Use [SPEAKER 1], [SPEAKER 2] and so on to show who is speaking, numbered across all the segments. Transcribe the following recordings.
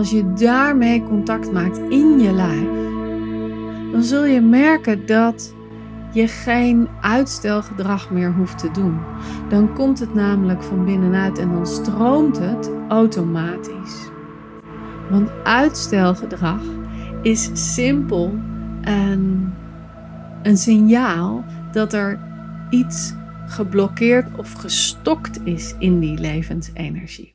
[SPEAKER 1] als je daarmee contact maakt in je lijf, dan zul je merken dat je geen uitstelgedrag meer hoeft te doen. Dan komt het namelijk van binnenuit en dan stroomt het automatisch. Want uitstelgedrag is simpel een, een signaal dat er iets geblokkeerd of gestokt is in die levensenergie.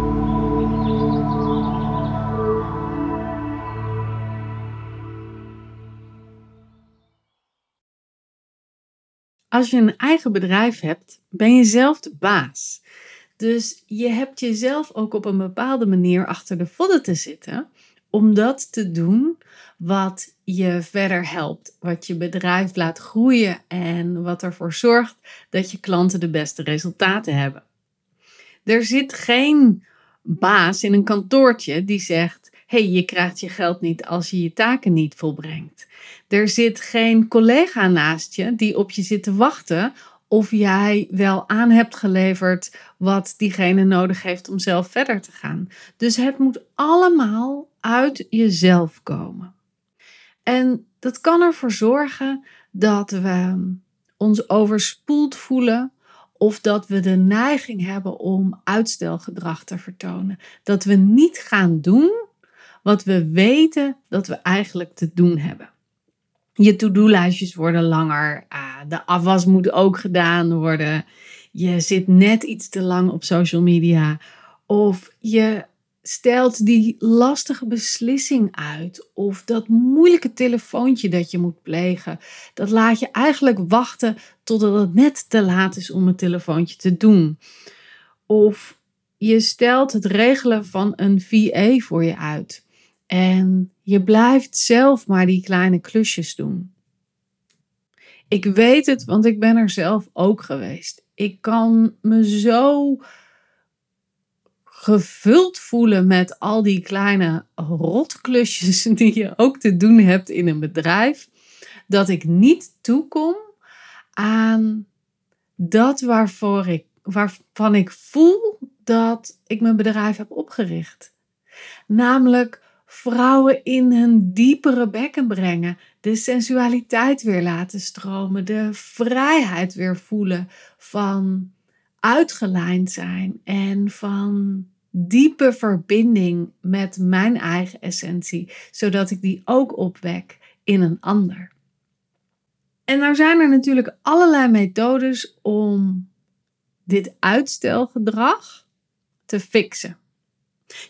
[SPEAKER 1] Als je een eigen bedrijf hebt, ben je zelf de baas. Dus je hebt jezelf ook op een bepaalde manier achter de vodden te zitten om dat te doen wat je verder helpt, wat je bedrijf laat groeien en wat ervoor zorgt dat je klanten de beste resultaten hebben. Er zit geen baas in een kantoortje die zegt: hey, je krijgt je geld niet als je je taken niet volbrengt. Er zit geen collega naast je die op je zit te wachten of jij wel aan hebt geleverd wat diegene nodig heeft om zelf verder te gaan. Dus het moet allemaal uit jezelf komen. En dat kan ervoor zorgen dat we ons overspoeld voelen of dat we de neiging hebben om uitstelgedrag te vertonen. Dat we niet gaan doen wat we weten dat we eigenlijk te doen hebben. Je to-do-lijstjes worden langer. Uh, de afwas moet ook gedaan worden. Je zit net iets te lang op social media. Of je stelt die lastige beslissing uit. Of dat moeilijke telefoontje dat je moet plegen. Dat laat je eigenlijk wachten totdat het net te laat is om het telefoontje te doen. Of je stelt het regelen van een VA voor je uit. En je blijft zelf maar die kleine klusjes doen. Ik weet het, want ik ben er zelf ook geweest. Ik kan me zo gevuld voelen met al die kleine rotklusjes die je ook te doen hebt in een bedrijf, dat ik niet toekom aan dat waarvoor ik, waarvan ik voel dat ik mijn bedrijf heb opgericht. Namelijk vrouwen in hun diepere bekken brengen, de sensualiteit weer laten stromen, de vrijheid weer voelen van uitgelijnd zijn en van diepe verbinding met mijn eigen essentie, zodat ik die ook opwek in een ander. En nou zijn er natuurlijk allerlei methodes om dit uitstelgedrag te fixen.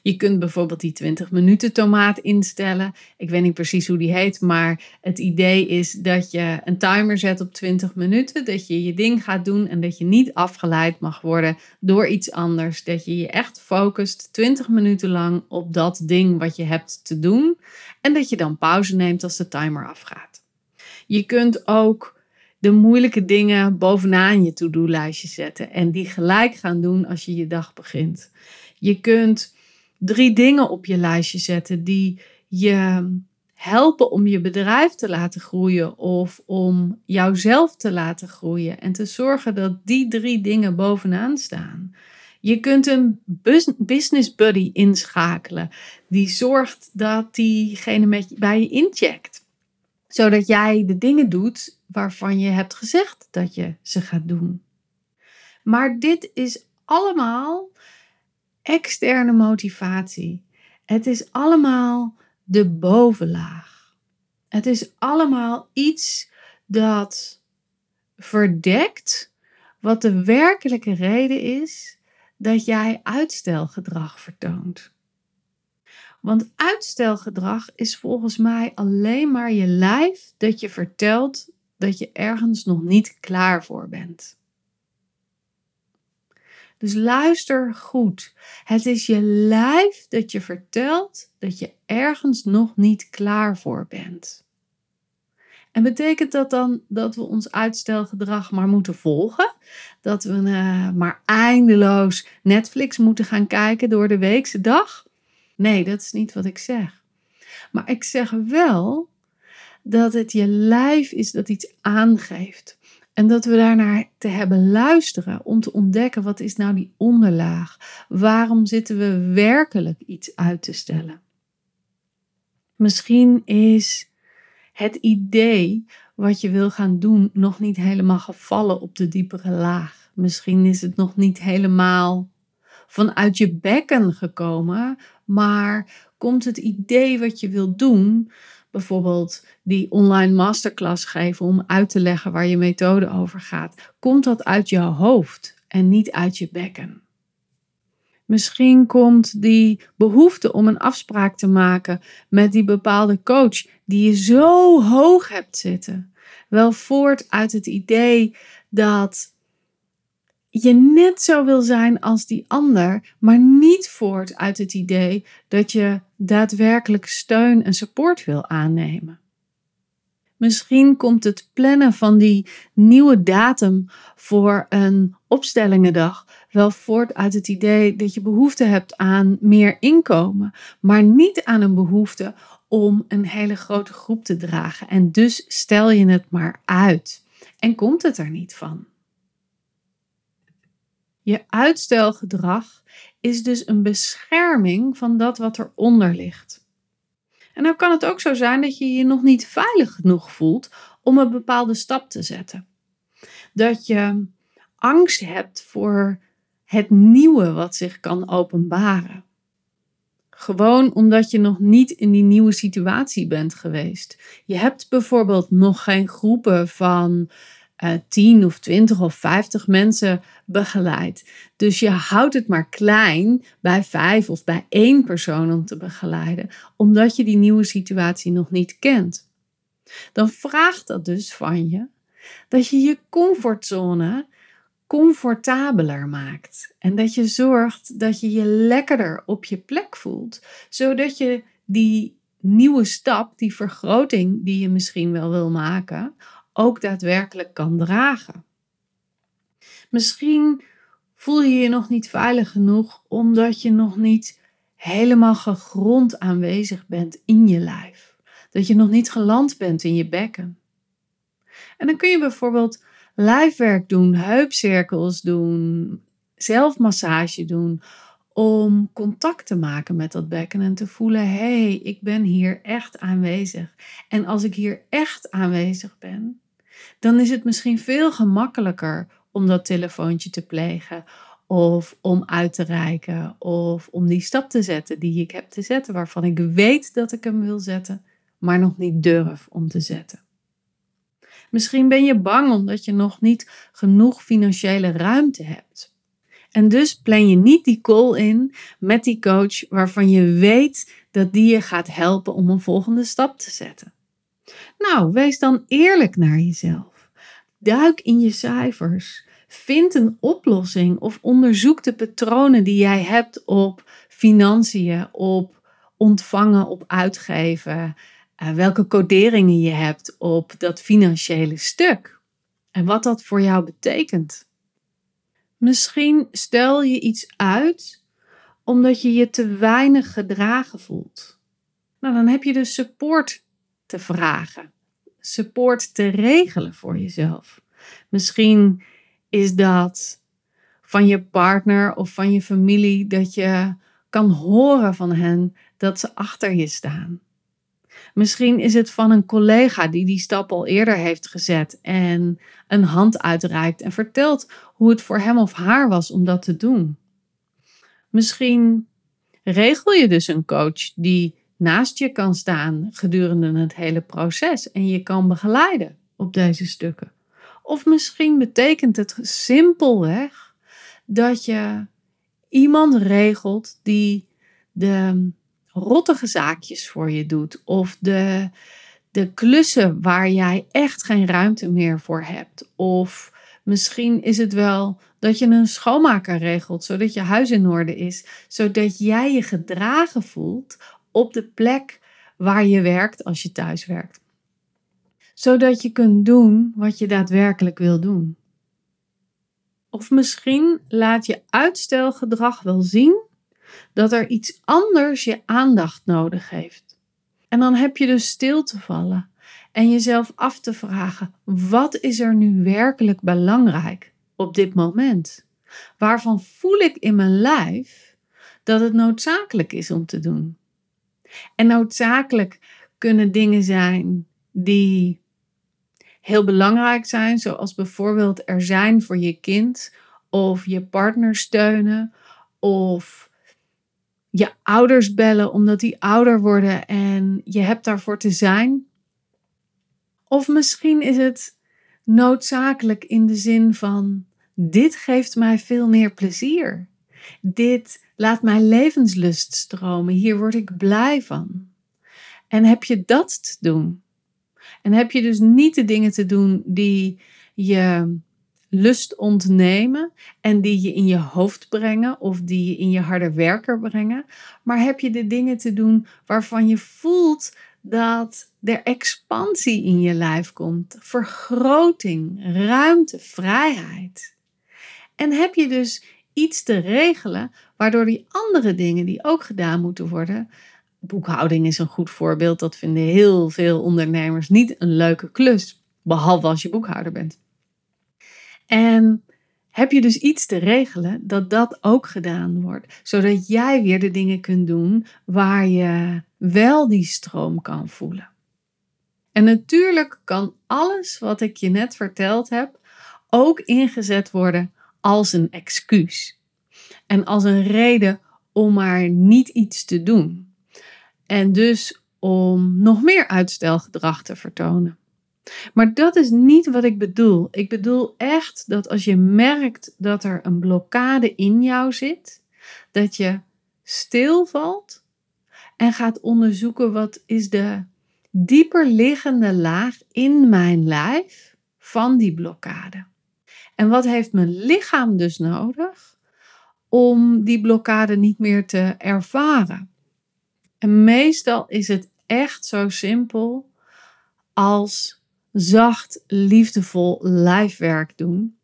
[SPEAKER 1] Je kunt bijvoorbeeld die 20 minuten tomaat instellen. Ik weet niet precies hoe die heet, maar het idee is dat je een timer zet op 20 minuten. Dat je je ding gaat doen en dat je niet afgeleid mag worden door iets anders. Dat je je echt focust 20 minuten lang op dat ding wat je hebt te doen. En dat je dan pauze neemt als de timer afgaat. Je kunt ook de moeilijke dingen bovenaan je to-do-lijstje zetten en die gelijk gaan doen als je je dag begint. Je kunt drie dingen op je lijstje zetten die je helpen om je bedrijf te laten groeien of om jouzelf te laten groeien en te zorgen dat die drie dingen bovenaan staan. Je kunt een business buddy inschakelen die zorgt dat diegene met bij je incheckt. Zodat jij de dingen doet waarvan je hebt gezegd dat je ze gaat doen. Maar dit is allemaal externe motivatie. Het is allemaal de bovenlaag. Het is allemaal iets dat verdekt wat de werkelijke reden is dat jij uitstelgedrag vertoont. Want uitstelgedrag is volgens mij alleen maar je lijf dat je vertelt dat je ergens nog niet klaar voor bent. Dus luister goed. Het is je lijf dat je vertelt dat je ergens nog niet klaar voor bent. En betekent dat dan dat we ons uitstelgedrag maar moeten volgen? Dat we uh, maar eindeloos Netflix moeten gaan kijken door de weekse dag? Nee, dat is niet wat ik zeg. Maar ik zeg wel dat het je lijf is dat iets aangeeft. En dat we daarnaar te hebben luisteren om te ontdekken wat is nou die onderlaag. Waarom zitten we werkelijk iets uit te stellen? Misschien is het idee wat je wil gaan doen nog niet helemaal gevallen op de diepere laag. Misschien is het nog niet helemaal vanuit je bekken gekomen, maar komt het idee wat je wilt doen, bijvoorbeeld die online masterclass geven om uit te leggen waar je methode over gaat, komt dat uit je hoofd en niet uit je bekken. Misschien komt die behoefte om een afspraak te maken met die bepaalde coach die je zo hoog hebt zitten, wel voort uit het idee dat je net zo wil zijn als die ander, maar niet voort uit het idee dat je daadwerkelijk steun en support wil aannemen. Misschien komt het plannen van die nieuwe datum voor een opstellingendag wel voort uit het idee dat je behoefte hebt aan meer inkomen, maar niet aan een behoefte om een hele grote groep te dragen. En dus stel je het maar uit en komt het er niet van. Je uitstelgedrag is dus een bescherming van dat wat eronder ligt. En dan kan het ook zo zijn dat je je nog niet veilig genoeg voelt om een bepaalde stap te zetten. Dat je angst hebt voor het nieuwe wat zich kan openbaren. Gewoon omdat je nog niet in die nieuwe situatie bent geweest. Je hebt bijvoorbeeld nog geen groepen van uh, 10 of 20 of 50 mensen begeleid. Dus je houdt het maar klein bij vijf of bij één persoon om te begeleiden, omdat je die nieuwe situatie nog niet kent. Dan vraagt dat dus van je dat je je comfortzone comfortabeler maakt. En dat je zorgt dat je je lekkerder op je plek voelt, zodat je die nieuwe stap, die vergroting die je misschien wel wil maken, ook daadwerkelijk kan dragen. Misschien voel je je nog niet veilig genoeg omdat je nog niet helemaal gegrond aanwezig bent in je lijf. Dat je nog niet geland bent in je bekken. En dan kun je bijvoorbeeld lijfwerk doen, heupcirkels doen, zelfmassage doen. Om contact te maken met dat bekken en te voelen: hé, hey, ik ben hier echt aanwezig. En als ik hier echt aanwezig ben, dan is het misschien veel gemakkelijker om dat telefoontje te plegen. Of om uit te reiken. Of om die stap te zetten die ik heb te zetten. Waarvan ik weet dat ik hem wil zetten. Maar nog niet durf om te zetten. Misschien ben je bang omdat je nog niet genoeg financiële ruimte hebt. En dus plan je niet die call in met die coach waarvan je weet dat die je gaat helpen om een volgende stap te zetten. Nou, wees dan eerlijk naar jezelf. Duik in je cijfers. Vind een oplossing of onderzoek de patronen die jij hebt op financiën, op ontvangen, op uitgeven, uh, welke coderingen je hebt op dat financiële stuk en wat dat voor jou betekent. Misschien stel je iets uit omdat je je te weinig gedragen voelt. Nou, dan heb je dus support te vragen, support te regelen voor jezelf. Misschien is dat van je partner of van je familie dat je kan horen van hen dat ze achter je staan. Misschien is het van een collega die die stap al eerder heeft gezet en een hand uitreikt en vertelt hoe het voor hem of haar was om dat te doen. Misschien regel je dus een coach die naast je kan staan gedurende het hele proces en je kan begeleiden op deze stukken. Of misschien betekent het simpelweg dat je iemand regelt die de rottige zaakjes voor je doet. Of de, de klussen waar jij echt geen ruimte meer voor hebt. Of misschien is het wel dat je een schoonmaker regelt, zodat je huis in orde is. Zodat jij je gedragen voelt op de plek waar je werkt als je thuis werkt. zodat je kunt doen wat je daadwerkelijk wil doen. Of misschien laat je uitstelgedrag wel zien dat er iets anders je aandacht nodig heeft. En dan heb je dus stil te vallen en jezelf af te vragen: wat is er nu werkelijk belangrijk op dit moment? Waarvan voel ik in mijn lijf dat het noodzakelijk is om te doen? En noodzakelijk kunnen dingen zijn die heel belangrijk zijn, zoals bijvoorbeeld er zijn voor je kind of je partner steunen of je ouders bellen omdat die ouder worden en je hebt daarvoor te zijn. Of misschien is het noodzakelijk in de zin van dit geeft mij veel meer plezier. Dit laat mijn levenslust stromen. Hier word ik blij van. En heb je dat te doen? En heb je dus niet de dingen te doen die je lust ontnemen en die je in je hoofd brengen of die je in je harde werker brengen, maar heb je de dingen te doen waarvan je voelt dat er expansie in je lijf komt, vergroting, ruimte, vrijheid. En heb je dus iets te regelen waardoor die andere dingen die ook gedaan moeten worden, boekhouding is een goed voorbeeld, dat vinden heel veel ondernemers niet een leuke klus, behalve als je boekhouder bent. En heb je dus iets te regelen dat dat ook gedaan wordt, zodat jij weer de dingen kunt doen waar je wel die stroom kan voelen. En natuurlijk kan alles wat ik je net verteld heb ook ingezet worden als een excuus en als een reden om maar niet iets te doen. En dus om nog meer uitstelgedrag te vertonen. Maar dat is niet wat ik bedoel. Ik bedoel echt dat als je merkt dat er een blokkade in jou zit, dat je stilvalt en gaat onderzoeken wat is de dieper liggende laag in mijn lijf van die blokkade. En wat heeft mijn lichaam dus nodig om die blokkade niet meer te ervaren? En meestal is het echt zo simpel als zacht, liefdevol lijfwerk doen,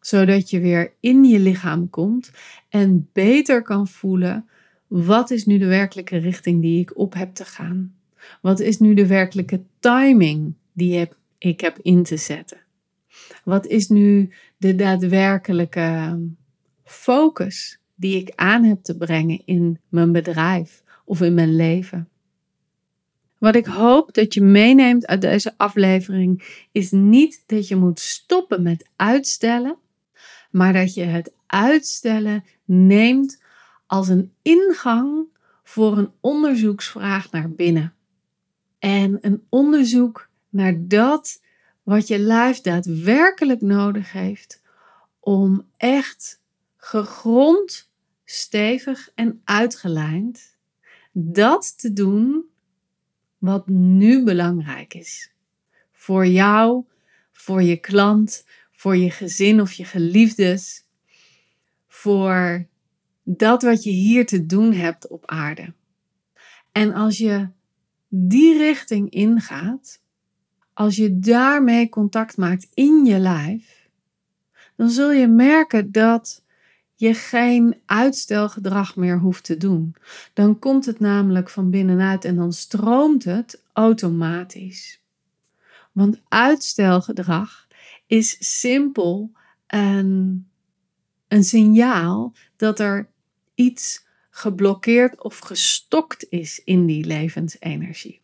[SPEAKER 1] zodat je weer in je lichaam komt en beter kan voelen wat is nu de werkelijke richting die ik op heb te gaan? Wat is nu de werkelijke timing die ik heb in te zetten? Wat is nu de daadwerkelijke focus die ik aan heb te brengen in mijn bedrijf of in mijn leven? Wat ik hoop dat je meeneemt uit deze aflevering is niet dat je moet stoppen met uitstellen, maar dat je het uitstellen neemt als een ingang voor een onderzoeksvraag naar binnen. En een onderzoek naar dat wat je lijf daadwerkelijk nodig heeft om echt gegrond, stevig en uitgelijnd dat te doen wat nu belangrijk is. Voor jou, voor je klant, voor je gezin of je geliefdes, voor dat wat je hier te doen hebt op aarde. En als je die richting ingaat, als je daarmee contact maakt in je lijf, dan zul je merken dat je geen uitstelgedrag meer hoeft te doen. Dan komt het namelijk van binnenuit en dan stroomt het automatisch. Want uitstelgedrag is simpel een, een signaal dat er iets geblokkeerd of gestokt is in die levensenergie.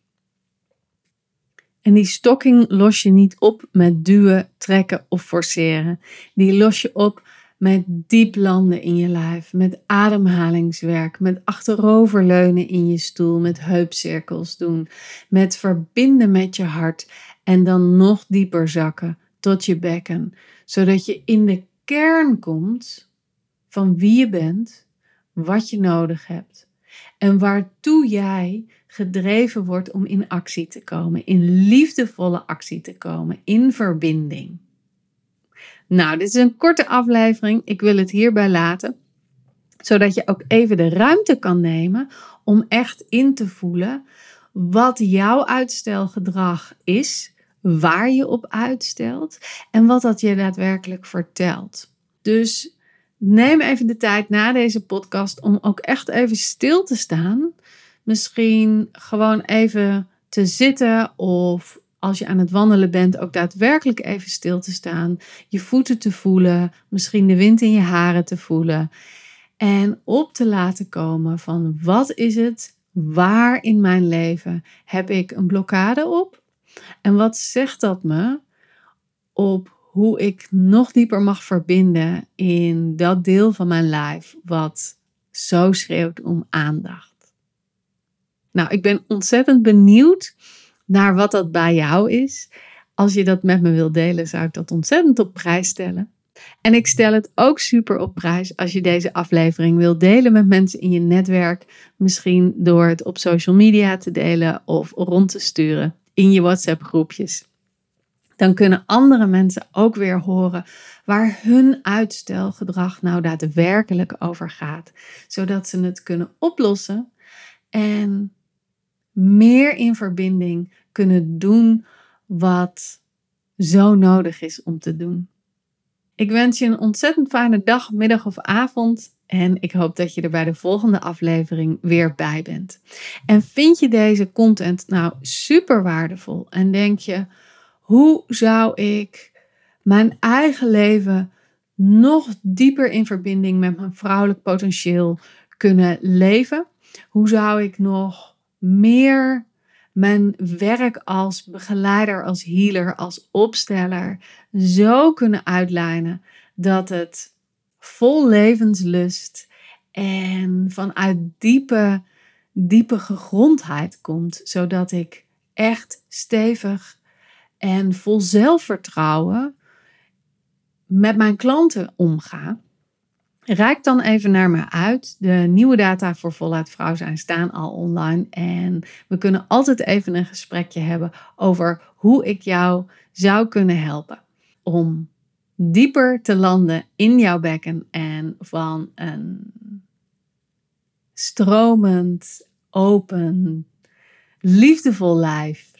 [SPEAKER 1] En die stokking los je niet op met duwen, trekken of forceren. Die los je op met diep landen in je lijf, met ademhalingswerk, met achteroverleunen in je stoel, met heupcirkels doen, met verbinden met je hart en dan nog dieper zakken tot je bekken, zodat je in de kern komt van wie je bent, wat je nodig hebt en waartoe jij gedreven wordt om in actie te komen, in liefdevolle actie te komen, in verbinding. Nou, dit is een korte aflevering. Ik wil het hierbij laten. Zodat je ook even de ruimte kan nemen om echt in te voelen wat jouw uitstelgedrag is waar je op uitstelt en wat dat je daadwerkelijk vertelt. Dus neem even de tijd na deze podcast om ook echt even stil te staan. Misschien gewoon even te zitten of als je aan het wandelen bent ook daadwerkelijk even stil te staan, je voeten te voelen, misschien de wind in je haren te voelen en op te laten komen van wat is het, waar in mijn leven heb ik een blokkade op en wat zegt dat me op hoe ik nog dieper mag verbinden in dat deel van mijn lijf wat zo schreeuwt om aandacht. Nou, ik ben ontzettend benieuwd naar wat dat bij jou is. Als je dat met me wilt delen, zou ik dat ontzettend op prijs stellen. En ik stel het ook super op prijs als je deze aflevering wilt delen met mensen in je netwerk. Misschien door het op social media te delen of rond te sturen in je WhatsApp groepjes. Dan kunnen andere mensen ook weer horen waar hun uitstelgedrag nou daadwerkelijk over gaat. Zodat ze het kunnen oplossen en meer in verbinding kunnen doen wat zo nodig is om te doen. Ik wens je een ontzettend fijne dag, middag of avond. En ik hoop dat je er bij de volgende aflevering weer bij bent. En vind je deze content nou super waardevol? En denk je, hoe zou ik mijn eigen leven nog dieper in verbinding met mijn vrouwelijk potentieel kunnen leven? Hoe zou ik nog meer mijn werk als begeleider, als healer, als opsteller zo kunnen uitlijnen dat het vol levenslust en vanuit diepe, diepe gegrondheid komt, zodat ik echt stevig en vol zelfvertrouwen met mijn klanten omga. Rijk dan even naar me uit. De nieuwe data voor voluit vrouw zijn staan al online. En we kunnen altijd even een gesprekje hebben over hoe ik jou zou kunnen helpen. Om dieper te landen in jouw bekken en van een stromend, open, liefdevol lijf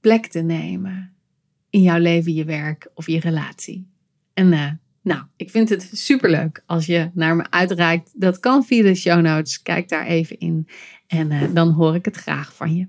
[SPEAKER 1] plek te nemen in jouw leven, je werk of je relatie. En uh, nou, ik vind het superleuk als je naar me uitreikt. Dat kan via de show notes. Kijk daar even in. En uh, dan hoor ik het graag van je.